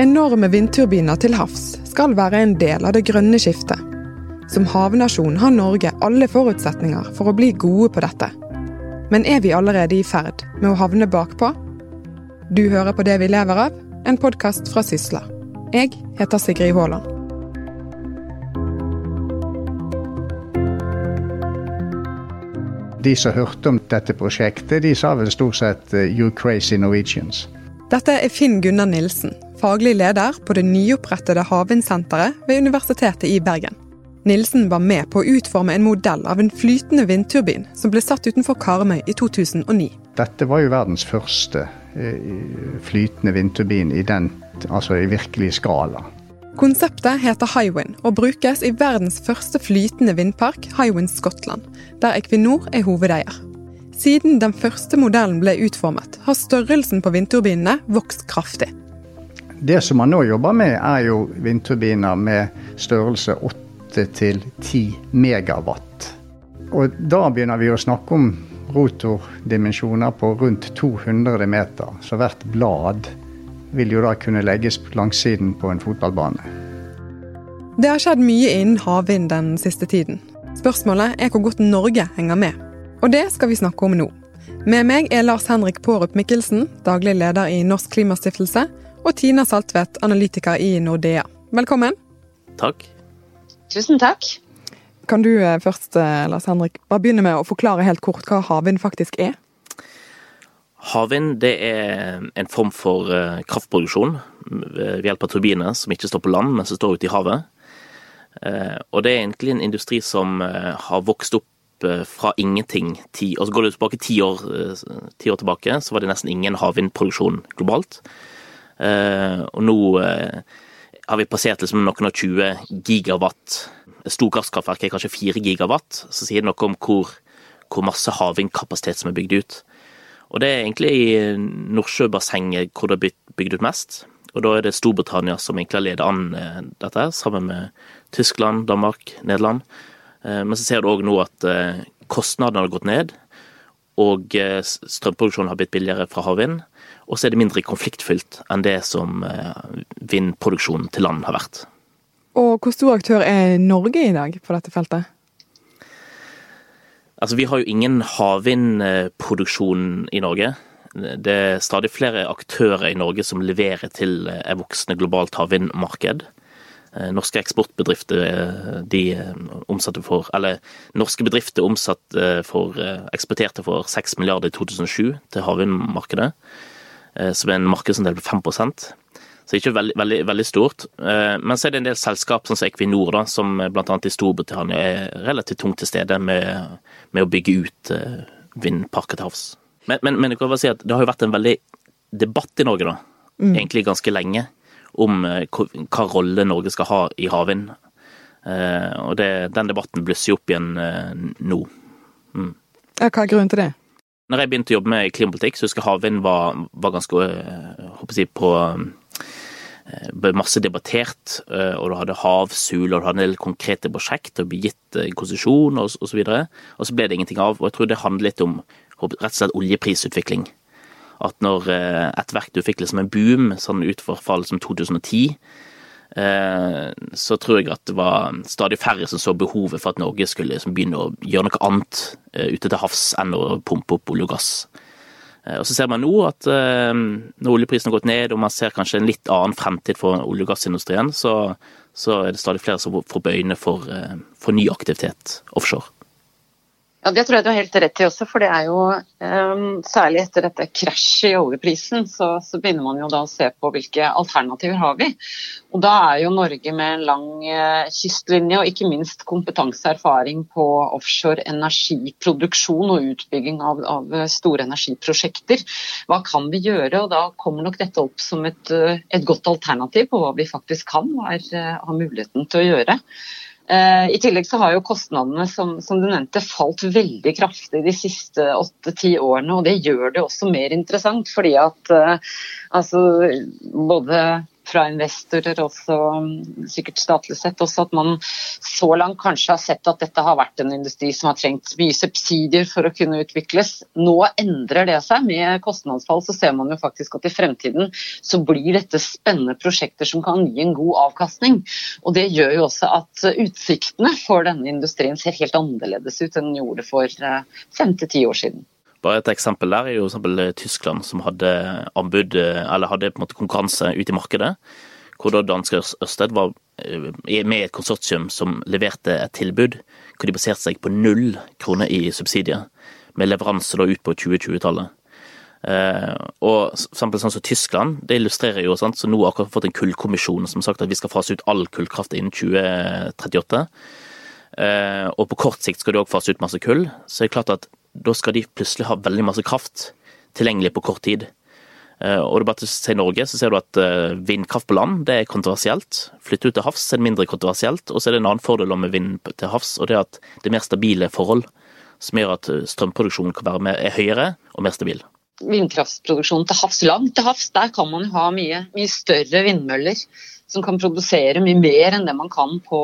Enorme vindturbiner til havs skal være en del av det grønne skiftet. Som havnasjon har Norge alle forutsetninger for å bli gode på dette. Men er vi allerede i ferd med å havne bakpå? Du hører på Det vi lever av, en podkast fra Sysla. Jeg heter Sigrid Haaland. De som hørte om dette prosjektet, de sa vel stort sett uh, 'you crazy Norwegians'. Dette er Finn Gunnar Nilsen, faglig leder på det nyopprettede Havvindsenteret ved Universitetet i Bergen. Nilsen var med på å utforme en modell av en flytende vindturbin som ble satt utenfor Karmøy i 2009. Dette var jo verdens første uh, flytende vindturbin i den, altså i virkelig skala. Konseptet heter Hywind og brukes i verdens første flytende vindpark, Hywind Skottland, der Equinor er hovedeier. Siden den første modellen ble utformet, har størrelsen på vindturbinene vokst kraftig. Det som man nå jobber med, er jo vindturbiner med størrelse 8-10 megawatt. Og da begynner vi å snakke om rotordimensjoner på rundt 200 meter, så hvert blad vil jo da kunne legges langsiden på en fotballbane. Det har skjedd mye innen havvind den siste tiden. Spørsmålet er hvor godt Norge henger med. Og det skal vi snakke om nå. Med meg er Lars Henrik Pårup Mikkelsen, daglig leder i Norsk Klimastiftelse, og Tina Saltvedt, analytiker i Nordea. Velkommen. Takk. Tusen takk. Kan du eh, først, eh, Lars Henrik, bare begynne med å forklare helt kort hva havvind faktisk er? Havvind det er en form for uh, kraftproduksjon ved hjelp av turbiner som ikke står på land, men som står ute i havet. Og det er egentlig en industri som har vokst opp fra ingenting. og så Går du tilbake ti år, ti år tilbake, så var det nesten ingen havvindproduksjon globalt. Og nå har vi passert liksom noen og 20 gigawatt. Storgasskraftverk er kanskje 4 gigawatt, så sier det noe om hvor, hvor masse havvindkapasitet som er bygd ut. Og det er egentlig i Nordsjøbassenget hvor det er bygd ut mest. Og da er det Storbritannia som egentlig har ledet an dette, sammen med Tyskland, Danmark, Nederland. Men så ser du òg nå at kostnadene har gått ned, og strømproduksjonen har blitt billigere fra havvind. Og så er det mindre konfliktfylt enn det som vindproduksjonen til land har vært. Og hvor stor aktør er Norge i dag på dette feltet? Altså, Vi har jo ingen havvindproduksjon i Norge. Det er stadig flere aktører i Norge som leverer til et voksende globalt havvindmarked. Norske eksportbedrifter de omsatte for Eller norske bedrifter omsatte for eksporterte for 6 milliarder i 2007 til havvindmarkedet, som er en markedsandel på 5% så ikke veldig, veldig, veldig stort. Men så er det en del selskap som Equinor, da, som bl.a. i Storbritannia er relativt tungt til stede med, med å bygge ut vindparker til havs. Men, men, men, jeg kan bare si at det har jo vært en veldig debatt i Norge, da, mm. egentlig ganske lenge, om hva rolle Norge skal ha i havvind. Og det, den debatten blusser opp igjen nå. Mm. Ja, hva er grunnen til det? Når jeg begynte å jobbe med klimapolitikk, så husker jeg havvind var, var ganske håper jeg, på ble masse debattert, og du hadde havsul, og du hadde en del konkrete prosjekt og ble gitt konsesjon og osv. Og, og så ble det ingenting av. Og jeg tror det handler litt om rett og slett oljeprisutvikling. At når et verk du fikk liksom en boom, sånn utforfall som 2010, så tror jeg at det var stadig færre som så behovet for at Norge skulle liksom begynne å gjøre noe annet ute til havs enn å pumpe opp olje og gass. Og Så ser man nå at når oljeprisen har gått ned og man ser kanskje en litt annen fremtid for olje- og gassindustrien, så, så er det stadig flere som får bøyne for, for ny aktivitet offshore. Ja, Det tror jeg du har helt rett i også, for det er jo um, særlig etter dette krasjet i oljeprisen, så, så, begynner man jo da å se på hvilke alternativer har vi. Og Da er jo Norge med en lang uh, kystlinje og ikke minst kompetanse og erfaring på offshore energiproduksjon og utbygging av, av, store energiprosjekter. Hva kan vi gjøre? Og Da kommer nok dette opp som et, uh, et godt alternativ på hva vi faktisk kan og uh, har muligheten til å gjøre. Eh, I tillegg så har jo kostnadene som, som, du nevnte falt veldig kraftig de siste åtte-ti årene. og Det gjør det også mer interessant. fordi at uh, altså, både fra investorer, også sikkert statlig sett, også at man så langt kanskje har sett at dette har vært en industri som har trengt mye subsidier for å kunne utvikles. Nå endrer det seg. Med kostnadsfall så ser man jo faktisk at i fremtiden så blir dette spennende prosjekter som kan gi en god avkastning. Og Det gjør jo også at utsiktene for denne industrien ser helt annerledes ut enn den gjorde for eh, fem til ti år siden. Bare et eksempel der er jo eksempel eh, Tyskland, som hadde anbud, eh, eller hadde på en måte konkurranse ute i markedet. Hvor da danske Ørsted var eh, med i et konsortium som leverte et tilbud hvor de baserte seg på null kroner i subsidier, med leveranse da ut på 2020-tallet. og eksempel sånn som Tyskland, det illustrerer jo sant, så nå har akkurat fått en kullkommisjon som har sagt at vi skal fase ut all kullkraft innen 2038. og på kort sikt skal de òg fase ut masse kull. Så det er klart at da skal de plutselig ha veldig masse kraft tilgjengelig på kort tid. Eh, og bare til å Norge, så ser du at eh, vindkraft på land det er kontroversielt. Flytte ut til havs er det mindre kontroversielt. Og så er det en annen fordel med vind til havs, og det er at det er mer stabile forhold. Som gjør at eh, strømproduksjonen kan være mer, er høyere og mer stabil. Vindkraftproduksjon til havs, langt til havs, der kan man ha mye, mye større vindmøller som kan produsere mye mer enn det man kan på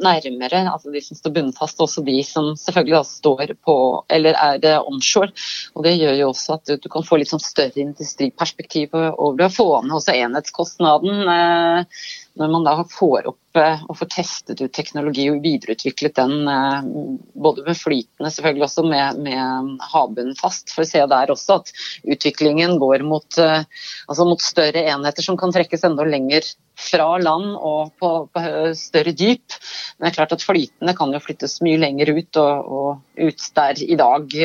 nærmere, altså de som står bunnfast, også de som selvfølgelig står på eller er det onshore. Og Det gjør jo også at du, kan få litt sånn større industriperspektiv over det. Få ned også enhetskostnaden. Eh, når man da får opp eh, og får testet ut teknologi og videreutviklet den eh, både med flytende, selvfølgelig også med, med havbunnen fast, for å se der også at utviklingen går mot, eh, altså mot, større enheter som kan trekkes enda lenger fra land og på, på, større dyp. Men det er klart at flytende kan jo flyttes mye lenger ut, og, og ut der i dag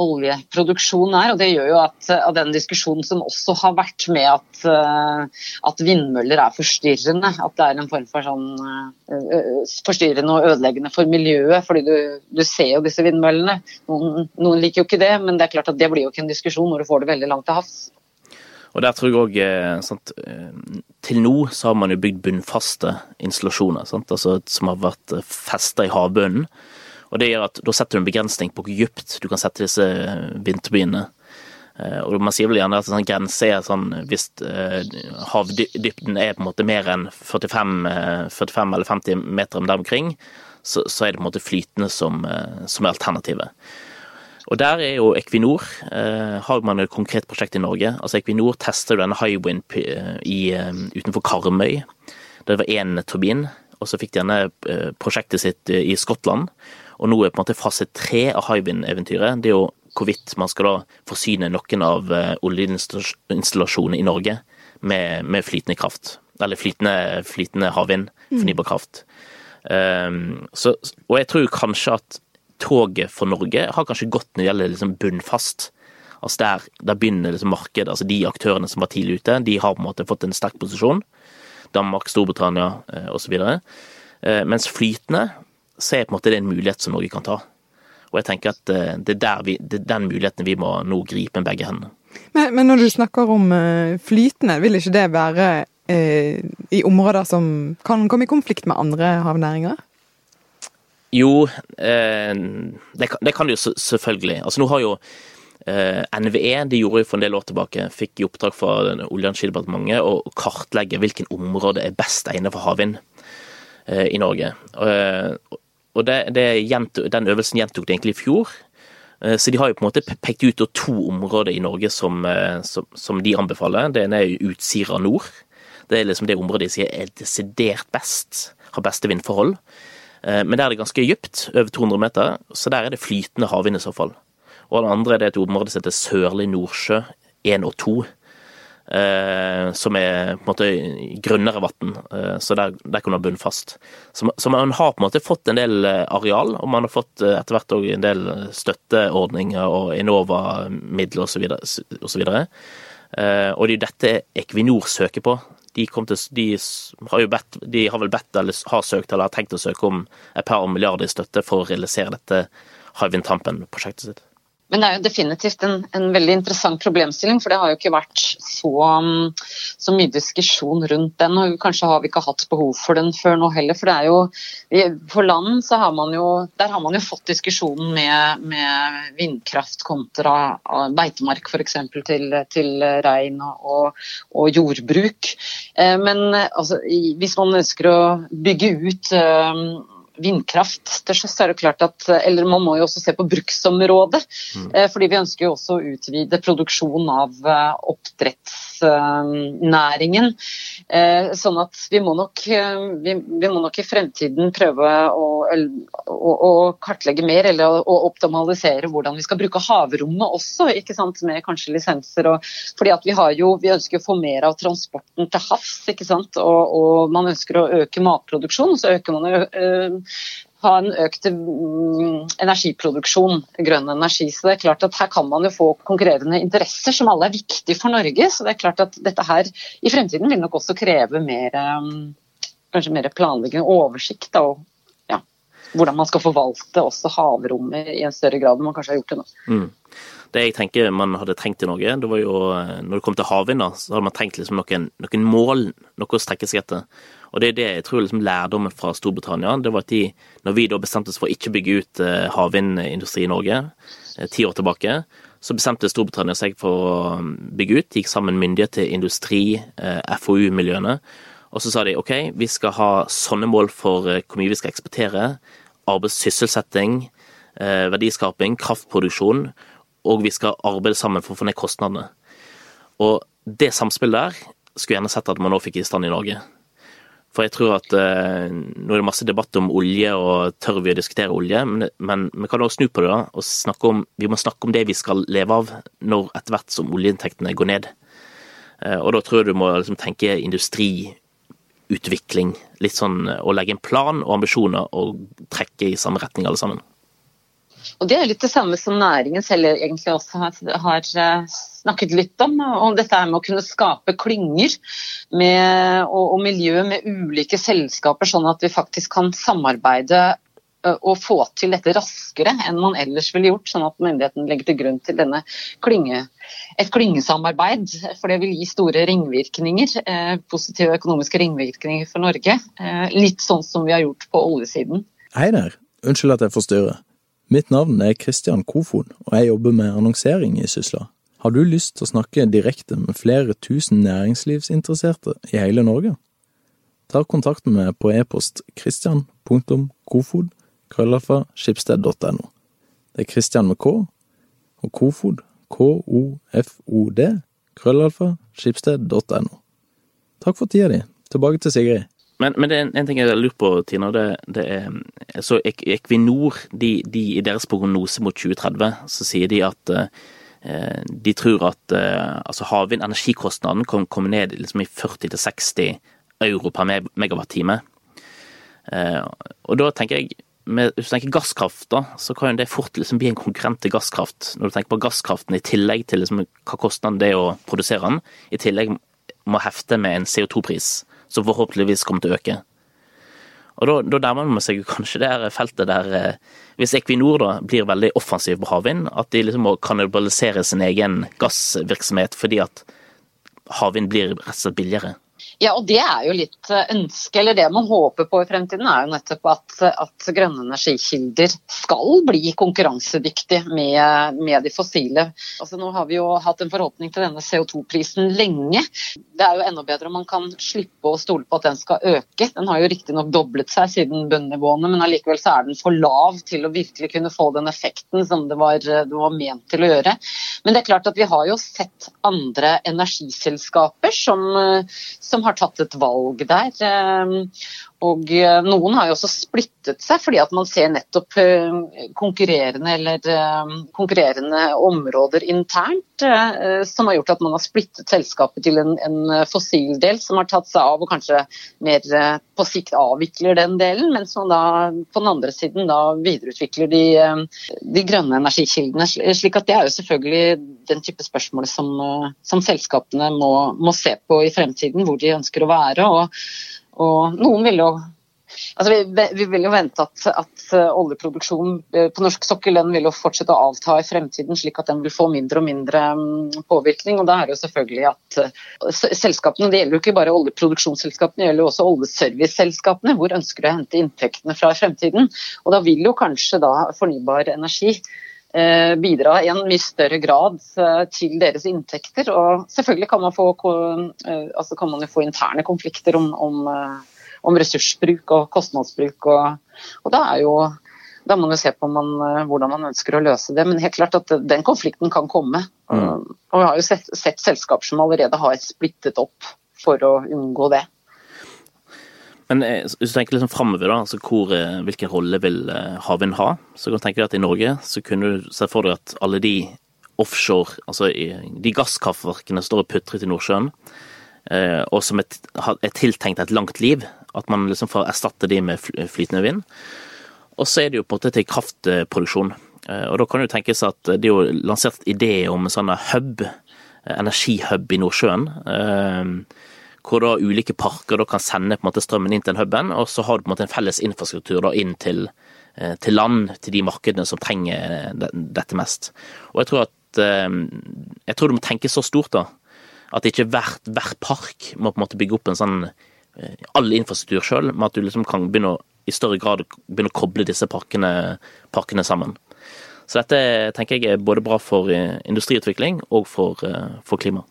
oljeproduksjon er. og Det gjør jo at, at den diskusjonen som også har vært med at, eh, at, vindmøller er forstyrrende, at det er en form for sånn forstyrrende og ødeleggende for miljøet. fordi du, du ser jo disse vindmøllene. Noen, noen, liker jo ikke det, men det er klart at det blir jo ikke en diskusjon når du får det veldig langt til havs. Og der tror jeg òg Til nå så har man jo bygd bunnfaste installasjoner? Altså, som har vært festa i havbunnen. Og det gjør at Da setter du en begrensning på hvor dypt du kan sette disse vindturbinene. Eh, og Man sier vel gjerne at en sånn grense er sånn hvis havdypten er på en måte mer enn 45, 45 eh, eller 50 meter der omkring, så, så, er det på en måte flytende som, som er alternativet. Og Der er jo Equinor Har man et konkret prosjekt i Norge. Altså Equinor tester denne Highwind i, utenfor Karmøy. Det var én turbin. Og så fikk de denne prosjektet sitt i Skottland. Og nå er på en måte fase tre av Hywind-eventyret det er jo hvorvidt man skal da forsyne noen av eh, oljeinstallasjonene i Norge med, med, flytende kraft. Eller flytende, flytende havvind, mm. fornybar kraft. Um, så, og jeg tror kanskje at toget for Norge har kanskje gått når det gjelder liksom bunnfast. Altså der, der begynner liksom markedet, altså De aktørene som var tidlig ute, de har på en måte fått en sterk posisjon. Danmark, Storbritannia eh, osv. Eh, mens flytende så er på en måte det en mulighet som Norge kan ta. Og jeg tenker at eh, det er, vi, det er den muligheten vi må nå gripe med begge hendene. Men, men, når du snakker om uh, flytende, vil ikke det være uh, i områder som kan komme i konflikt med andre havnæringer? Jo, uh, det, kan, det kan det jo selvfølgelig. Altså nå har jo NVE de gjorde jo for en del år tilbake, fikk i oppdrag fra Olje- og energidepartementet å kartlegge hvilken område er best egnet for havvind i Norge. Og det, det Den øvelsen gjentok de egentlig i fjor. Eh, så de har jo på en måte pekt ut to områder i Norge som, eh, som, som de anbefaler. Det ene er Utsira nord. Det er liksom det området de sier er desidert best, har beste vindforhold. Eh, men der er det ganske dypt, over 200 meter, så der er det flytende havvind i så fall. Og det andre er et område som heter Sørlig Nordsjø 1 og 2. Eh, som er på en måte grunnere vann, eh, så der, der kan du ha bunnfast. Så, man har på en måte fått en del areal, og man har fått etter hvert òg en del støtteordninger og Enova-midler osv. så Eh, og det er jo dette Equinor søker på. De, til, de, har jo bedt, de har vel bedt eller har søkt eller har tenkt å søke om et par milliarder i støtte for å realisere dette Hywind Tampen-prosjektet sitt. Men det er jo definitivt en, en, veldig interessant problemstilling, for det har jo ikke vært så, um, så, mye diskusjon rundt den. og Kanskje har vi ikke hatt behov for den før nå heller. For det er jo For land så har man jo Der har man jo fått diskusjonen med, med vindkraft kontra beitemark f.eks. Til, til rein og, og, jordbruk. Eh, men altså, hvis man ønsker å bygge ut um, vindkraft til sjøs, er det klart at Eller man må jo også se på bruksområdet. Mm. Eh, fordi vi ønsker jo også å utvide produksjon av eh, oppdrettsnæringen. Eh, sånn at vi må nok, vi, vi må nok i fremtiden prøve å, å, å kartlegge mer eller å optimalisere hvordan vi skal bruke havrommet også, ikke sant, med kanskje lisenser. Og, fordi at vi, har jo, vi ønsker å få mer av transporten til havs, ikke sant? Og, og man ønsker å øke matproduksjonen, så øker man jo ha en økt mm, energiproduksjon, grønn energi. Så det er klart at Her kan man jo få konkurrerende interesser som alle er viktige for Norge. Så det er klart at dette her i fremtiden vil nok også kreve mer, mm, kanskje mer planlegging oversikt. Da, og ja, hvordan man skal forvalte også havrommet i en større grad enn man kanskje har gjort det nå. Mm. Det jeg tenker man hadde trengt i Norge, det var jo eh, når det kom til havvind, så hadde man trengt liksom noen, noen mål, noe å strekke seg etter. Og det er det jeg tror liksom lærdommen fra Storbritannia. Det var at de, når vi da bestemte oss for å ikke bygge ut uh, havvindindustri i Norge uh, ti år tilbake, så bestemte Storbritannia seg for å um, bygge ut. De gikk sammen myndigheter, industri, uh, FoU-miljøene. Og så sa de OK, vi skal ha sånne mål for hvor mye vi skal eksportere. Arbeidssysselsetting, verdiskaping, kraftproduksjon. Og vi skal arbeide sammen for å få ned kostnadene. Og det samspillet der skulle gjerne sett at man nå fikk i stand i Norge. For jeg tror at eh, Nå er det masse debatt om olje, og tør vi å diskutere olje? Men, men vi kan også snu på det da, og snakke om, vi må snakke om det vi skal leve av når etter hvert som oljeinntektene går ned. Eh, og da tror jeg du må liksom tenke industriutvikling. Litt sånn å legge en plan og ambisjoner og trekke i samme retning alle sammen. Og Det er litt det samme som næringen selv egentlig også har, har eh, snakket litt om. om Dette med å kunne skape klynger og, og, miljø med ulike selskaper, sånn at vi faktisk kan samarbeide eh, og få til dette raskere enn man ellers ville gjort, sånn at myndigheten legger til grunn til klynge, et klyngesamarbeid. For det vil gi store ringvirkninger, eh, positive økonomiske ringvirkninger for Norge. Litt sånn som vi har gjort på oljesiden. Hei der, unnskyld at jeg forstyrrer. Mitt navn er Kristian Kofod, og jeg jobber med annonsering i Sysla. Har du lyst til å snakke direkte med flere tusen næringslivsinteresserte i hele Norge? Ta kontakt med meg på e-post christian.kofod.krøllalfa.skipsted.no. Det er Christian med K, og Kofod, K-O-F-O-D, krøllalfa, skipsted.no. Takk for tida di. Tilbake til Sigrid. Men, men, det er en, en ting jeg lurer på, Tina. Det, det er så Equinor, de, de, i deres prognose mot 2030, så sier de at eh, de tror at eh, altså havvindenergikostnaden kan komme ned liksom i 40-60 euro per megawattime. Eh, og da tenker jeg med, hvis du tenker gasskraft, da, så kan det fort liksom bli en konkurrent til gasskraft. Når du tenker på gasskraften i tillegg til liksom hva kostnaden det er å produsere den, i tillegg må hefte med en CO2-pris som forhåpentligvis kommer til å øke. Og Da, da nærmer man seg kanskje det her feltet der eh, Hvis Equinor da blir veldig offensiv på havvind, at de liksom må kannibalisere sin egen gassvirksomhet fordi at havvind blir rett og slett billigere. Ja, og det er jo litt ønsket, ønske, eller det man håper på i fremtiden, er jo nettopp at, at grønne energikilder skal bli konkurransedyktige med, med, de fossile. Altså Nå har vi jo hatt en forhåpning til denne CO2-prisen lenge. Det er jo enda bedre om man kan slippe å stole på at den skal øke. Den har jo riktignok doblet seg siden bunnivåene, men allikevel så er den for lav til å virkelig kunne få den effekten som det var, det var ment til å gjøre. Men det er klart at vi har jo sett andre energiselskaper som, som har tatt et valg der. Og eh, noen har jo også splittet seg fordi at man ser nettopp eh, konkurrerende eller eh, konkurrerende områder internt, som har gjort at man har splittet selskapet til en, en fossildel som har tatt seg av og kanskje mer på sikt avvikler den delen, mens man da på den andre siden da videreutvikler de, de grønne energikildene. slik at Det er jo selvfølgelig den type spørsmål som, som selskapene må, må se på i fremtiden, hvor de ønsker å være. og og noen vil jo Altså, vi, vi, vil jo vente at, at uh, oljeproduksjonen uh, på norsk sokkel den vil jo fortsette å avta i fremtiden, slik at den vil få mindre og mindre um, påvirkning. og da er det jo selvfølgelig at uh, selskapene, Det gjelder jo ikke bare oljeproduksjonsselskapene, det gjelder jo også oljeserviceselskapene. Hvor ønsker du å hente inntektene fra i fremtiden? Og Da vil jo kanskje da fornybar energi bidra i en mye større grad til deres inntekter. Og selvfølgelig kan man få, altså kan man få interne konflikter om, om om ressursbruk og kostnadsbruk. Og, og da, jo, da må man jo se på man, eh, hvordan man ønsker å løse det. Men helt klart at den konflikten kan komme. Mm. Og vi har jo sett, sett selskaper som allerede har splittet opp for å unngå det. Men eh, hvis du tenker liksom framover, altså hvor, hvilken rolle vil havvind ha? Så kan du tenke deg at i Norge så kunne du se for deg at alle de offshore, altså de gasskraftverkene står og putrer i Nordsjøen, og som er tiltenkt et langt liv, at man liksom får erstatte de med flytende vind. Og så er det jo på en måte til kraftproduksjon. Eh, og da kan det jo tenkes at det er jo lansert idé om en sånn hub, eh, energihub i Nordsjøen. Eh, hvor da ulike parker da kan sende på en måte strømmen inn til den huben, og så har du på en måte en felles infrastruktur da inn til, til land, til de markedene som trenger dette mest. Og jeg tror at jeg tror du må tenke så stort, da. At ikke hvert, hvert park må på en måte bygge opp en sånn Eh, all infrastruktur sjøl, men at du liksom kan begynne å, i større grad begynne å koble disse parkene, parkene sammen. Så dette tenker jeg er både bra for eh, industriutvikling og for, eh, for klima.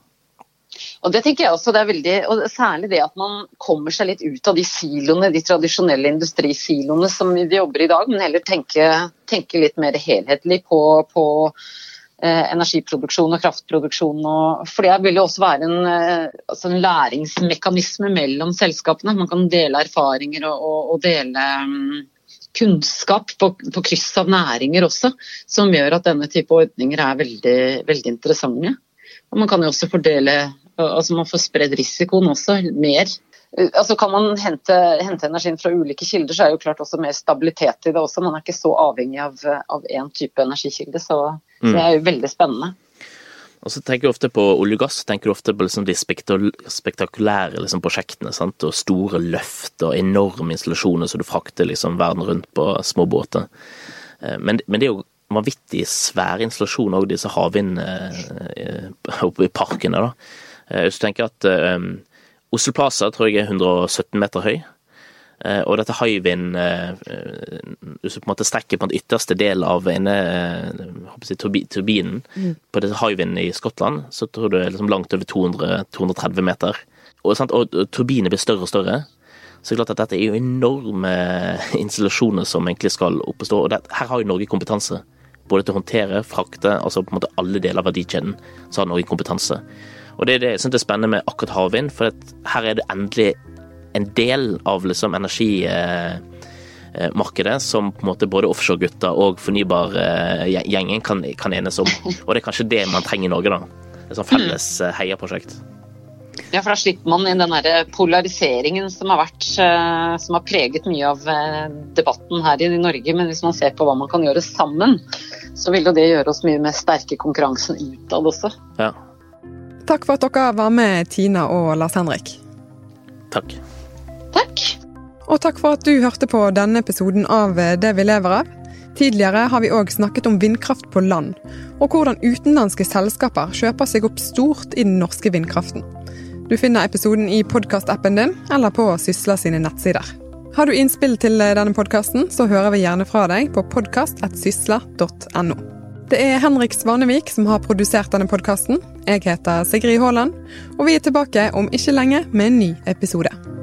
Og det tenker jeg også, det er veldig, og Særlig det at man kommer seg litt ut av de siloene, de tradisjonelle industrisiloene som vi jobber i dag, men heller tenke, tenke litt mer helhetlig på, på Eh, energiproduksjon og kraftproduksjon. Og, for det vil jo også være en, eh, altså en, læringsmekanisme mellom selskapene. Man kan dele erfaringer og, og, og dele um, kunnskap på, på, kryss av næringer også, som gjør at denne type ordninger er veldig, veldig interessante. Og man kan jo også fordele altså Man får spredd risikoen også mer Altså Kan man hente, hente, energien fra ulike kilder, så er det jo klart også mer stabilitet i det også. Man er ikke så avhengig av, av én type energikilde, så, mm. så, det er jo veldig spennende. Og så tenker du ofte på olje og gass, tenker du ofte på liksom de spektakulære liksom, prosjektene. Sant? og Store løft og enorme installasjoner som du frakter liksom, verden rundt på små båter. Eh, men, men, det er jo vanvittig svær installasjon òg, disse havvindene eh, oppe i parkene. da. Eh, hvis du tenker at Oslo Plaza tror jeg er 117 meter høy. Og dette Hywind Hvis du på en måte strekker på den ytterste del av ene si, turbinen mm. på dette Hywind i Skottland, så tror du det er liksom langt over 200, 230 meter. Og, sant? og turbinene blir større og større. Så det er klart at dette er jo enorme installasjoner som egentlig skal oppstå. Og det, her har jo Norge kompetanse. Både til å håndtere, frakte, altså på en måte alle deler av verdikjeden, så har Norge kompetanse. Og det er det jeg syns er spennende med akkurat havvind, for her er det endelig en del av liksom energimarkedet eh, som på en måte både offshoregutter og fornybargjengen kan, kan enes om. Og det er kanskje det man trenger i Norge, da. Et sånt felles eh, heiaprosjekt. Ja, for da slipper man inn den der polariseringen som har vært, eh, som har preget mye av debatten her i Norge. Men hvis man ser på hva man kan gjøre sammen, så vil jo det gjøre oss mye mer sterke i konkurransen utad også. Ja. Takk for at dere var med, Tina og Lars Henrik. Takk. Takk. Og takk for at du hørte på denne episoden av Det vi lever av. Tidligere har vi òg snakket om vindkraft på land, og hvordan utenlandske selskaper kjøper seg opp stort i den norske vindkraften. Du finner episoden i podkastappen din eller på Sysla sine nettsider. Har du innspill til denne podkasten, så hører vi gjerne fra deg på podkast.sysla.no. Det er Henrik Svanevik som har produsert denne podkasten. Jeg heter Sigrid Haaland, og vi er tilbake om ikke lenge med en ny episode.